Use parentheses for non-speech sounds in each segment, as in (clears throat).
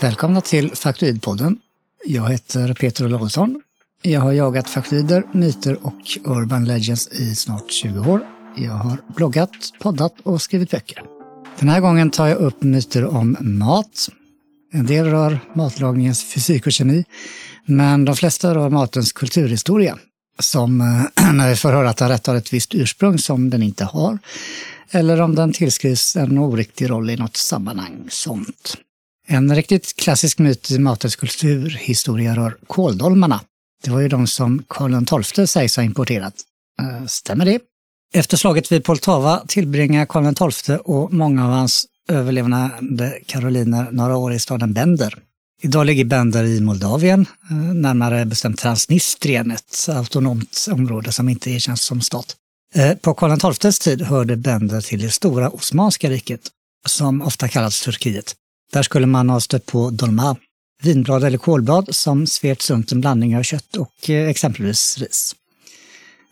Välkomna till Faktoidpodden. Jag heter Peter Olausson. Jag har jagat faktoider, myter och urban legends i snart 20 år. Jag har bloggat, poddat och skrivit böcker. Den här gången tar jag upp myter om mat. En del rör matlagningens fysik och kemi, men de flesta rör matens kulturhistoria. Som eh, (clears throat) när vi får höra att den rätt har ett visst ursprung som den inte har, eller om den tillskrivs en oriktig roll i något sammanhang, sånt. En riktigt klassisk myt i matens kulturhistoria rör kåldolmarna. Det var ju de som Karl XII sägs ha importerat. Eh, stämmer det? Efter slaget vid Poltava tillbringar Karl XII och många av hans överlevande karoliner några år i staden Bender. Idag ligger Bender i Moldavien, eh, närmare bestämt Transnistrien, ett autonomt område som inte erkänns som stat. Eh, på Karl XIIs tid hörde Bender till det stora Osmanska riket, som ofta kallats Turkiet. Där skulle man ha stött på dolma, vinblad eller kålblad som svepts runt en blandning av kött och eh, exempelvis ris.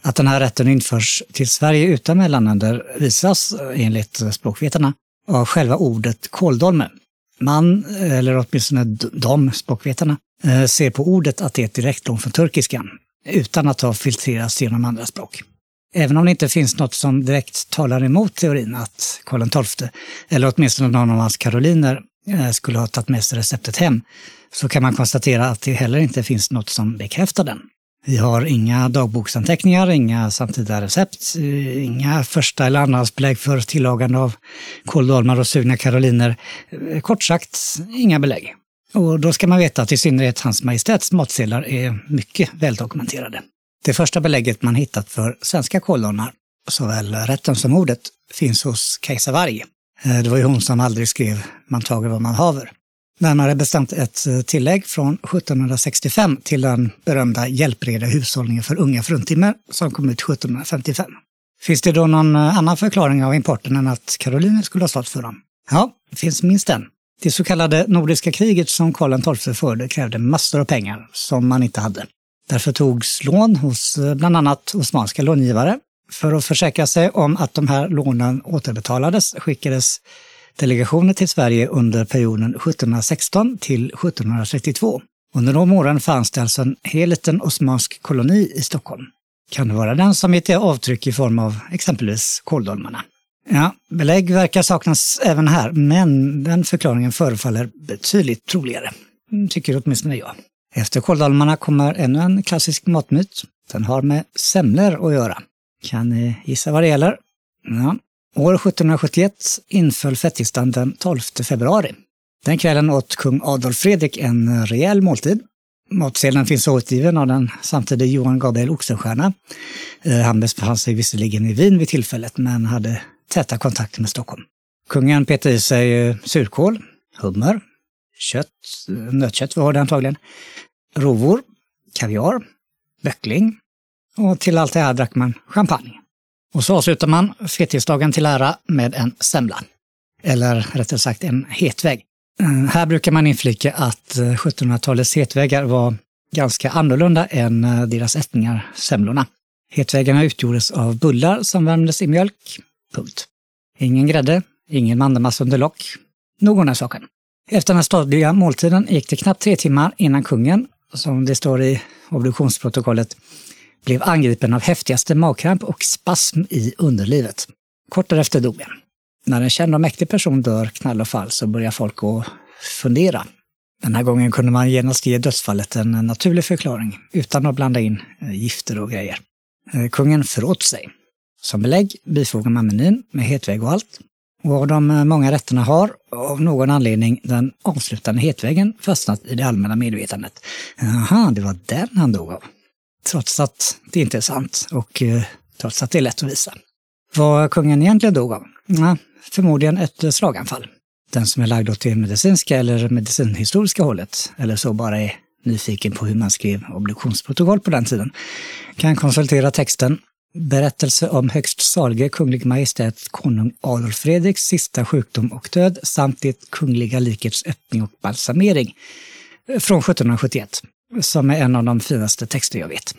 Att den här rätten införs till Sverige utan mellanländer visas, eh, enligt språkvetarna, av själva ordet kåldolme. Man, eh, eller åtminstone de språkvetarna, ser på ordet att det är ett direktlån från turkiskan, utan att ha filtrerats genom andra språk. Även om det inte finns något som direkt talar emot teorin att Karl XII, eller åtminstone någon av hans karoliner, skulle ha tagit med sig receptet hem, så kan man konstatera att det heller inte finns något som bekräftar den. Vi har inga dagboksanteckningar, inga samtida recept, eh, inga första eller andrahandsbelägg för tillagande av kåldolmar och sugna karoliner. Eh, kort sagt, inga belägg. Och då ska man veta att i synnerhet Hans Majestäts matsedlar är mycket väldokumenterade. Det första belägget man hittat för svenska kåldolmar, såväl rätten som ordet, finns hos Kajsa Varg Eh, det var ju hon som aldrig skrev Man tager vad man haver. Närmare bestämt ett eh, tillägg från 1765 till den berömda Hjälpreda hushållningen för unga fruntimmer som kom ut 1755. Finns det då någon eh, annan förklaring av importen än att Karoliner skulle ha stått för dem? Ja, det finns minst en. Det så kallade Nordiska kriget som Karl XII förde krävde massor av pengar som man inte hade. Därför togs lån hos bland annat osmanska långivare för att försäkra sig om att de här lånen återbetalades skickades delegationer till Sverige under perioden 1716 till 1732. Under de åren fanns det alltså en hel liten osmansk koloni i Stockholm. Kan det vara den som gett avtryck i form av exempelvis kåldolmarna? Ja, belägg verkar saknas även här, men den förklaringen förefaller betydligt troligare. Tycker åtminstone jag. Efter kåldolmarna kommer ännu en klassisk matmyt. Den har med semlor att göra. Kan ni gissa vad det gäller? Ja. År 1771 inföll fettisdagen den 12 februari. Den kvällen åt kung Adolf Fredrik en rejäl måltid. Matsedeln finns återgiven av den samtidige Johan Gabriel Oxenstierna. Eh, han befann sig visserligen i Wien vid tillfället, men hade täta kontakter med Stockholm. Kungen petade i sig eh, surkål, hummer, kött, eh, nötkött var det antagligen, rovor, kaviar, böckling, och till allt det här drack man champagne. Och så avslutar man fettisdagen till ära med en semla. Eller rättare sagt en hetvägg. Eh, här brukar man inflika att eh, 1700-talets hetväggar var ganska annorlunda än eh, deras ättningar, semlorna. Hetväggarna utgjordes av bullar som värmdes i mjölk. Punkt. Ingen grädde, ingen mandelmassa under lock. Nog är saken. Efter den stadiga måltiden gick det knappt tre timmar innan kungen, som det står i obduktionsprotokollet, blev angripen av häftigaste magkramp och spasm i underlivet. Kort därefter dog han. När en känd och mäktig person dör knall och fall så börjar folk att fundera. Den här gången kunde man genast ge dödsfallet en naturlig förklaring utan att blanda in eh, gifter och grejer. Eh, kungen föråt sig. Som belägg bifogar man menyn med hetvägg och allt. Och av de eh, många rätterna har, av någon anledning, den avslutande hetväggen fastnat i det allmänna medvetandet. Aha, det var den han dog av trots att det inte är sant och eh, trots att det är lätt att visa. Vad kungen egentligen dog av? Ja, förmodligen ett eh, slaganfall. Den som är lagd åt det medicinska eller medicinhistoriska hållet, eller så bara är nyfiken på hur man skrev obduktionsprotokoll på den tiden, kan konsultera texten Berättelse om högst salige kunglig majestät konung Adolf Fredriks sista sjukdom och död samt det kungliga likets öppning och balsamering eh, från 1771 som är en av de finaste texter jag vet.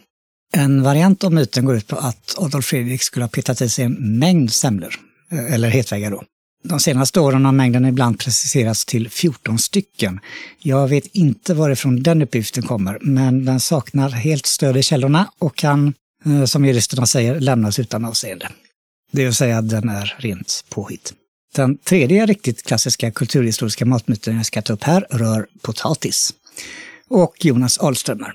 En variant av myten går ut på att Adolf Fredrik skulle ha petat i sig en mängd semlor, eh, eller hetväggar då. De senaste åren har mängden ibland preciserats till 14 stycken. Jag vet inte varifrån den uppgiften kommer, men den saknar helt stöd i källorna och kan, eh, som juristerna säger, lämnas utan avseende. Det vill säga, den är rent påhitt. Den tredje riktigt klassiska kulturhistoriska matmyten jag ska ta upp här rör potatis. Och Jonas Ahlströmer.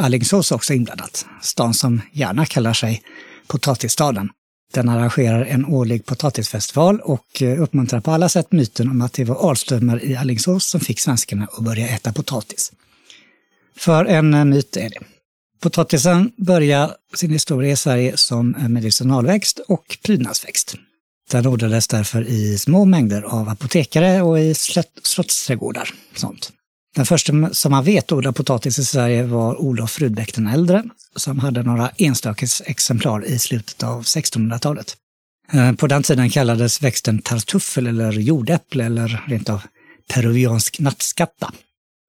Alingsås också inblandat. Stan som gärna kallar sig potatisstaden. Den arrangerar en årlig potatisfestival och eh, uppmuntrar på alla sätt myten om att det var Ahlströmer i Alingsås som fick svenskarna att börja äta potatis. För en eh, myt är det. Potatisen började sin historia i Sverige som eh, medicinalväxt och prydnadsväxt. Den odlades därför i små mängder av apotekare och i slottsträdgårdar. Sånt. Den första som man vet odlar potatis i Sverige var Olof Rudbeck den äldre, som hade några enstaka exemplar i slutet av 1600-talet. Eh, på den tiden kallades växten tartuffel eller jordäpple eller rent av peruviansk nattskatta.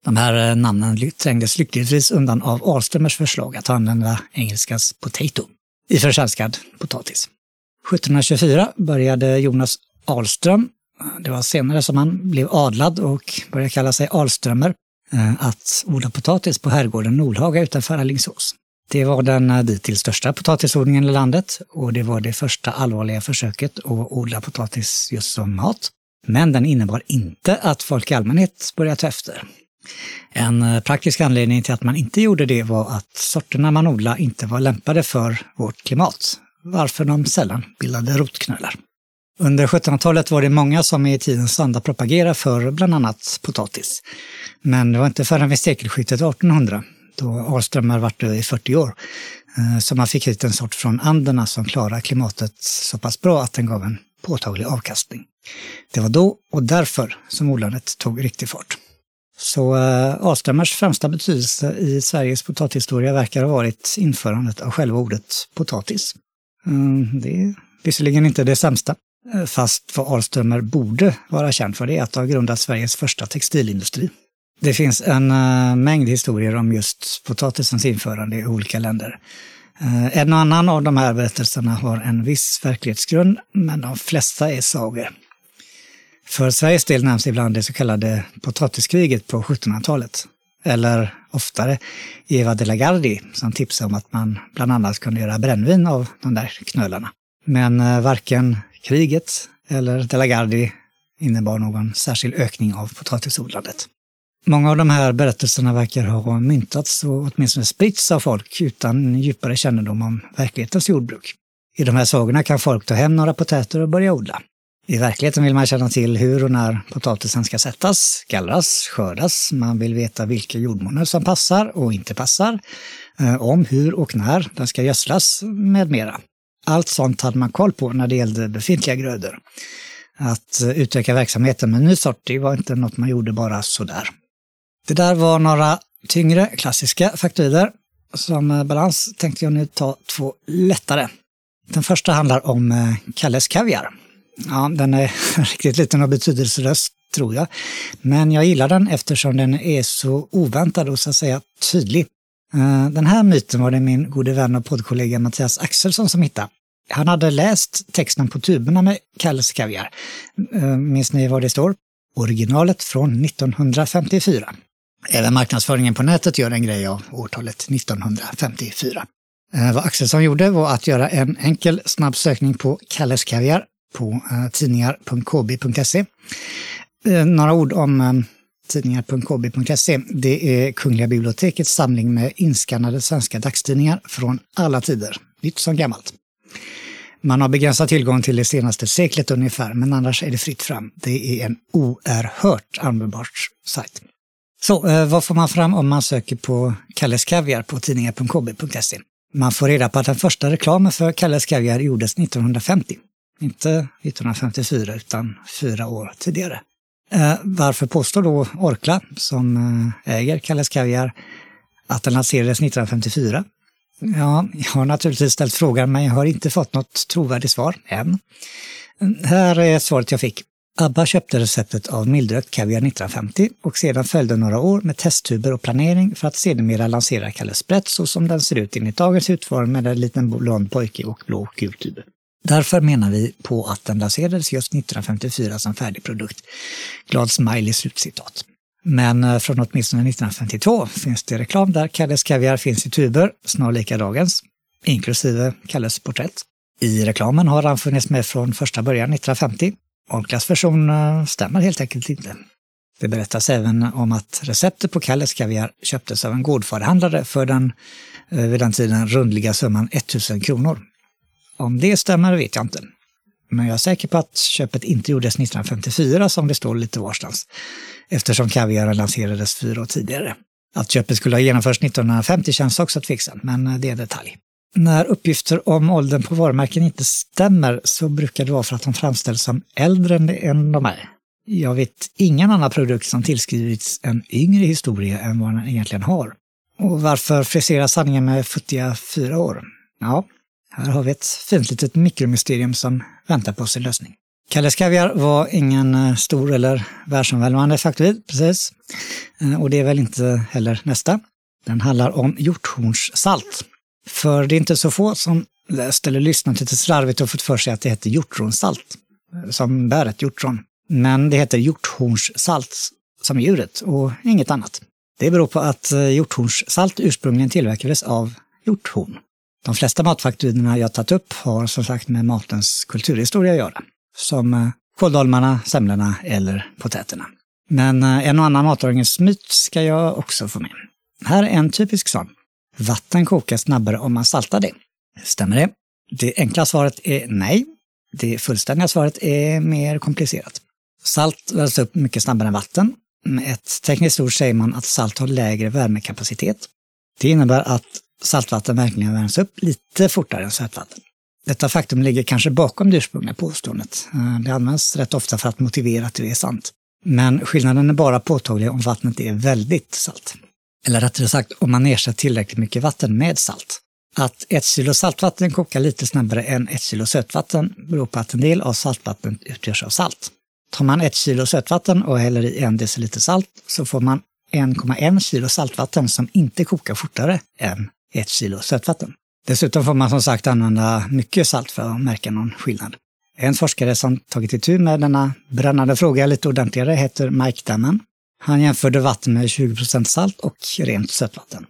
De här eh, namnen trängdes lyckligtvis undan av Ahlströmers förslag att använda engelskans potato i försvenskad potatis. 1724 började Jonas Ahlström, det var senare som han blev adlad och började kalla sig Alströmer, eh, att odla potatis på herrgården Nolhaga utanför Alingsås. Det var den eh, dittills största potatisodlingen i landet och det var det första allvarliga försöket att odla potatis just som mat. Men den innebar inte att folk i allmänhet började ta efter. En eh, praktisk anledning till att man inte gjorde det var att sorterna man odlade inte var lämpade för vårt klimat, varför de sällan bildade rotknölar. Under 1700-talet var det många som i tidens anda propagerade för bland annat potatis. Men det var inte förrän vid sekelskiftet 1800, då Ahlströmer varit död i 40 år, eh, som man fick hit en sort från Anderna som klarade klimatet så pass bra att den gav en påtaglig avkastning. Det var då och därför som odlandet tog riktig fart. Så eh, Ahlströmers främsta betydelse i Sveriges potatishistoria verkar ha varit införandet av själva ordet potatis. Mm, det är visserligen inte det sämsta, Eh, fast vad Alströmer borde vara känd för det är att ha grundat Sveriges första textilindustri. Det finns en eh, mängd historier om just potatisens införande i olika länder. Eh, en och annan av de här berättelserna har en viss verklighetsgrund, men de flesta är sagor. För Sveriges del nämns ibland det så kallade potatiskriget på 1700-talet. Eller oftare Eva de la Gardie som tipsade om att man bland annat kunde göra brännvin av de där knölarna. Men varken kriget eller de la Gardie innebar någon särskild ökning av potatisodlandet. Många av de här berättelserna verkar ha myntats och åtminstone spritts av folk utan djupare kännedom om verklighetens jordbruk. I de här sagorna kan folk ta hem några potäter och börja odla. I verkligheten vill man känna till hur och när potatisen ska sättas, gallras, skördas. Man vill veta vilka jordmåner som passar och inte passar. Eh, om hur och när den ska gödslas med mera. Allt sånt hade man koll på när det gällde befintliga grödor. Att eh, utöka verksamheten med en ny sort, det var inte något man gjorde bara sådär. Det där var några tyngre klassiska faktorer. Som eh, balans tänkte jag nu ta två lättare. Den första handlar om eh, Kalles Kaviar. Ja, den är (laughs) riktigt liten och betydelselös, tror jag. Men jag gillar den eftersom den är så oväntad och så att säga tydlig. Den här myten var det min gode vän och poddkollega Mattias Axelsson som hittade. Han hade läst texten på tuberna med Kalles kaviar. Eh, minns ni vad det står? Originalet från 1954. Även marknadsföringen på nätet gör en grej av årtalet 1954. Eh, vad Axelsson gjorde var att göra en enkel snabb sökning på Kalles kaviar på eh, tidningar.kb.se. Några ord om tidningar.kb.se. Det är Kungliga bibliotekets samling med inskannade svenska dagstidningar från alla tider, nytt som gammalt. Man har begränsad tillgång till det senaste seklet ungefär, men annars är det fritt fram. Det är en oerhört användbar sajt. Så eh, vad får man fram om man söker på Kalles Kaviar på tidningar.kb.se? Man får reda på att den första reklamen för Kalles Kaviar gjordes 1950. Inte 1954 utan fyra år tidigare. Eh, varför påstår då Orkla, som eh, äger Kalles Kaviar, att den lanserades 1954? Ja, jag har naturligtvis ställt frågan men jag har inte fått något trovärdigt svar än. Här är svaret jag fick. Abba köpte receptet av mildrökt kaviar 1950 och sedan följde några år med testtuber och planering för att sedermera lansera Kalle Sprätt så som den ser ut enligt dagens utformning med en liten blond pojke och blå och gul tub. Därför menar vi på att den lanserades just 1954 som färdig produkt. Glad smiley slutcitat. Men eh, från åtminstone 1952 finns det reklam där Kalles Kaviar finns i tuber, snarlika dagens, inklusive Kalles porträtt. I reklamen har han funnits med från första början 1950. Onklas version eh, stämmer helt enkelt inte. Det berättas även om att receptet på Kalles Kaviar köptes av en gårdfaderhandlare för den eh, vid den tiden rundliga summan 1000 kronor. Om det stämmer vet jag inte. Men jag är säker på att köpet inte gjordes 1954 som det står lite varstans, eftersom kaviaren lanserades fyra år tidigare. Att köpet skulle ha genomförts 1950 känns också tveksamt, men det är en detalj. När uppgifter om åldern på varumärken inte stämmer så brukar det vara för att de framställs som äldre än de är. Jag vet ingen annan produkt som tillskrivits en yngre historia än vad den egentligen har. Och varför frisera sanningen med futtiga fyra år? Ja, här har vi ett fint litet mikromysterium som väntar på sin lösning. Kalles Kaviar var ingen eh, stor eller världsomvälvande faktoid, precis. Eh, och det är väl inte heller nästa. Den handlar om hjorthornssalt. För det är inte så få som läst eller lyssnat lite slarvigt och fått för sig att det heter hjortronsalt, eh, som som bäret hjortron. Men det heter hjorthornssalt som djuret och inget annat. Det beror på att hjorthornssalt ursprungligen tillverkades av hjorthorn. De flesta matfakturorna jag tagit upp har som sagt med matens kulturhistoria att göra. Som eh, kåldolmarna, semlorna eller potäterna. Men eh, en och annan matlagningsmyt ska jag också få med. Här är en typisk sån. Vatten kokar snabbare om man saltar det. Stämmer det? Det enkla svaret är nej. Det fullständiga svaret är mer komplicerat. Salt värms upp mycket snabbare än vatten. Med ett tekniskt ord säger man att salt har lägre värmekapacitet. Det innebär att saltvatten verkligen värms upp lite fortare än sötvatten. Detta faktum ligger kanske bakom det ursprungliga påståendet. Eh, det används rätt ofta för att motivera att det är sant. Men skillnaden är bara påtaglig om vattnet är väldigt salt. Eller rättare sagt, om man ersätter tillräckligt mycket vatten med salt. Att ett kilo saltvatten kokar lite snabbare än ett kilo sötvatten beror på att en del av saltvattnet utgörs av salt. Tar man ett kilo sötvatten och häller i en deciliter salt så får man 1,1 kilo saltvatten som inte kokar fortare än ett kilo sötvatten. Dessutom får man som sagt använda mycket salt för att märka någon skillnad. En forskare som tagit itu med denna brännande fråga lite ordentligare heter Mike Damman. Han jämförde vatten med 20% salt och rent sötvatten.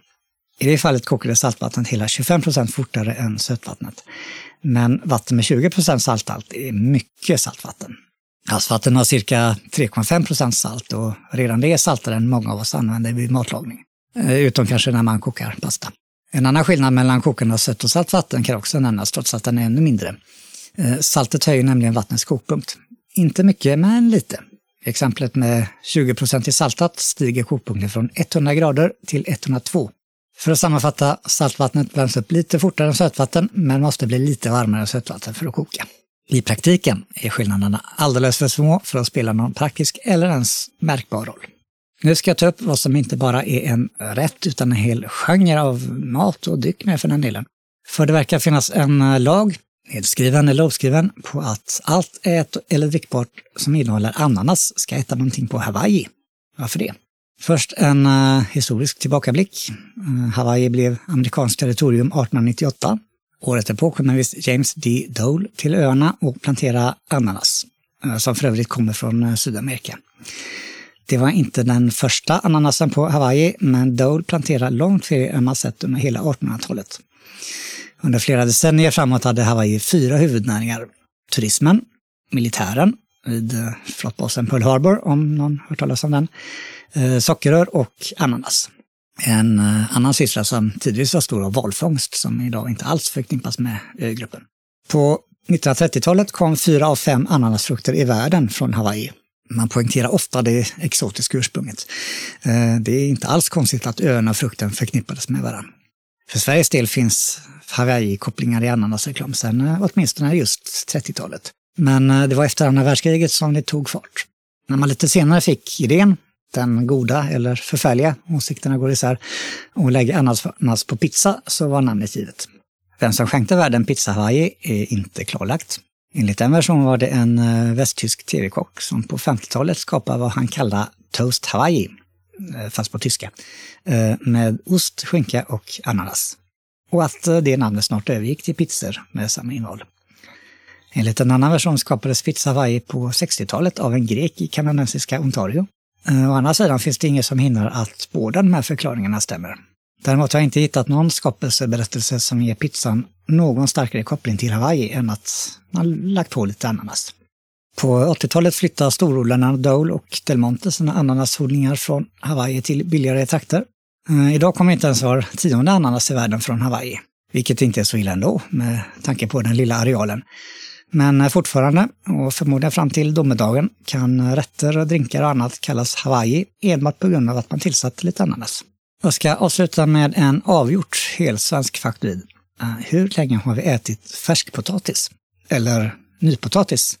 I det fallet kokade saltvattnet hela 25% fortare än sötvattnet. Men vatten med 20% salthalt är mycket saltvatten. Havsvatten har cirka 3,5% salt och redan det är saltare än många av oss använder vid matlagning. Eh, utom kanske när man kokar pasta. En annan skillnad mellan kokande sött och salt vatten kan också nämnas, trots att den är ännu mindre. Eh, saltet höjer nämligen vattnets kokpunkt. Inte mycket, men lite. Exemplet med 20 i saltat stiger kokpunkten från 100 grader till 102. För att sammanfatta, saltvattnet värms upp lite fortare än sötvatten, men måste bli lite varmare än sötvatten för att koka. I praktiken är skillnaderna alldeles för små för att spela någon praktisk eller ens märkbar roll. Nu ska jag ta upp vad som inte bara är en rätt utan en hel genre av mat och dryck med för den delen. För det verkar finnas en eh, lag, nedskriven eller uppskriven, på att allt ät eller drickbart som innehåller ananas ska äta någonting på Hawaii. Varför det? Först en uh, historisk tillbakablick. Uh, Hawaii blev amerikanskt territorium 1898. Året därpå kom James D. Dole till öarna och plantera ananas, uh, som för övrigt kommer från Sydamerika. Det var inte den första ananasen på Hawaii, men Dole planterade långt fler än man sett under hela 1800-talet. Under flera decennier framåt hade Hawaii fyra huvudnäringar. Turismen, militären, vid eh, flottbasen Pearl Harbor, om någon hört talas om den, eh, sockerrör och ananas. En eh, annan syssla som tidvis var stor var valfångst, som idag inte alls förknippas med ögruppen. På 1930-talet kom fyra av fem ananasfrukter i världen från Hawaii man poängterar ofta det exotiska ursprunget. Eh, det är inte alls konstigt att öarna och frukten förknippades med varandra. För Sveriges del finns Hawaii-kopplingar i ananasreklam sedan eh, åtminstone just 30-talet. Men eh, det var efter andra världskriget som det tog fart. När man lite senare fick idén, den goda eller förfärliga, åsikterna går isär, och lägga ananas på pizza så var namnet givet. Vem som skänkte världen pizza Hawaii är inte klarlagt. Enligt en version var det en eh, västtysk tv-kock som på 50-talet skapade vad han kallade Toast Hawaii, eh, fast på tyska, eh, med ost, skinka och ananas. Och att det namnet snart övergick till pizzor med samma innehåll. Enligt en annan version skapades Pizza Hawaii på 60-talet av en grek i kanadensiska Ontario. Å andra sidan finns det inget som hindrar att båda de här förklaringarna stämmer. Däremot har jag inte hittat någon skapelseberättelse som ger pizzan någon starkare koppling till Hawaii än att man lagt på lite ananas. På 80-talet flyttade storodlarna Dole och Del Monte sina ananasodlingar från Hawaii till billigare trakter. Eh, idag kommer inte ens var tionde ananas i världen från Hawaii, vilket inte är så illa ändå med tanke på den lilla arealen. Men eh, fortfarande, och förmodligen fram till domedagen, kan rätter, drinkar och annat kallas Hawaii enbart på grund av att man tillsatt lite ananas. Jag ska avsluta med en avgjort helsvensk faktoid. Eh, hur länge har vi ätit färskpotatis? Eller nypotatis,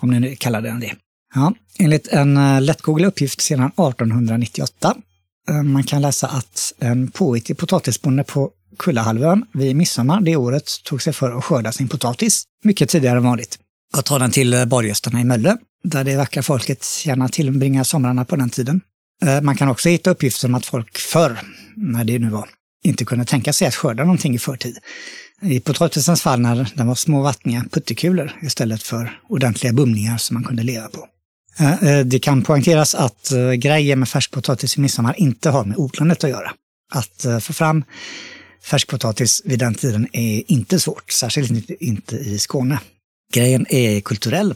om ni nu kallar den det. Ja, enligt en eh, lättgooglad uppgift sedan 1898. Eh, man kan läsa att en påhittig potatisbonde på Kullahalvön vid midsommar det året tog sig för att skörda sin potatis mycket tidigare än vanligt och ta den till eh, borggästerna i Mölle, där det vackra folket gärna tillbringar somrarna på den tiden. Eh, man kan också hitta uppgifter om att folk förr, när det nu var, inte kunde tänka sig att skörda någonting i förtid. I potatisens fall när den var små vattniga puttekulor istället för ordentliga bumlingar som man kunde leva på. Eh, eh, det kan poängteras att grejer med färskpotatis i midsommar inte har med odlandet att göra. Att få fram färskpotatis vid den tiden är inte svårt, särskilt inte i Skåne. Grejen är kulturell.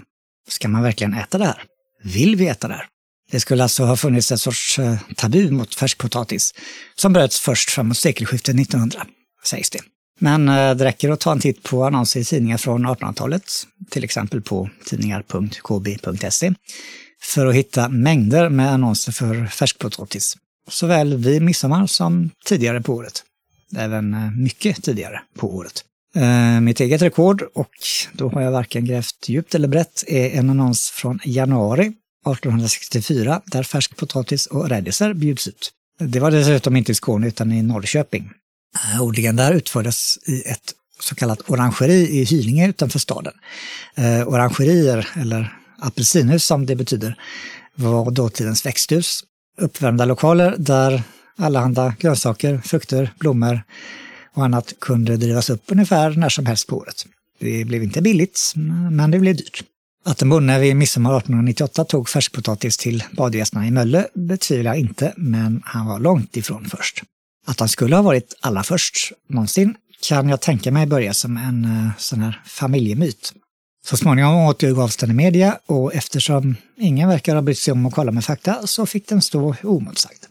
Ska man verkligen äta det här? Vill vi äta det här? Det skulle alltså ha funnits en sorts eh, tabu mot färskpotatis som bröts först framåt sekelskiftet 1900, sägs det. Men eh, det räcker att ta en titt på annonser i tidningar från 1800-talet, till exempel på tidningar.kb.se, för att hitta mängder med annonser för färskpotatis, såväl vid midsommar som tidigare på året. Även eh, mycket tidigare på året. Mitt eget rekord, och då har jag varken grävt djupt eller brett, är en annons från januari 1864 där färsk potatis och rädisor bjuds ut. Det var dessutom inte i Skåne utan i Norrköping. Eh, odlingen där utfördes i ett så kallat orangeri i Hylinge utanför staden. Eh, orangerier, eller apelsinhus som det betyder, var dåtidens växthus. Uppvärmda lokaler där allehanda grönsaker, frukter, blommor och annat kunde drivas upp ungefär när som helst på året. Det blev inte billigt, men det blev dyrt. Att en bonde vid midsommar 1898 tog färskpotatis till badgästerna i Mölle betvivlar jag inte, men han var långt ifrån först. Att han skulle ha varit allra först någonsin kan jag tänka mig börja som en uh, sån här familjemyt. Så småningom återgavs den i media och eftersom ingen verkar ha brytt sig om att kolla med fakta så fick den stå oemotsagd.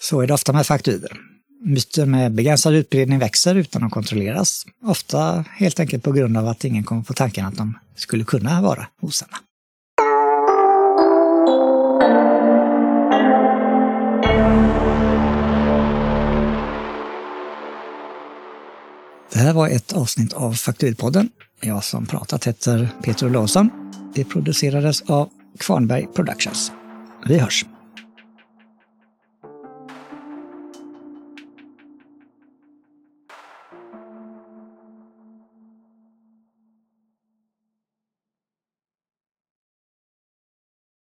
Så är det ofta med faktoider. Myter med begränsad utbredning växer utan att kontrolleras. Ofta helt enkelt på grund av att ingen kommer på tanken att de skulle kunna vara osanna. Det här var ett avsnitt av Fakturpodden. Jag som pratat heter Peter Olausson. Det producerades av Kvarnberg Productions. Vi hörs!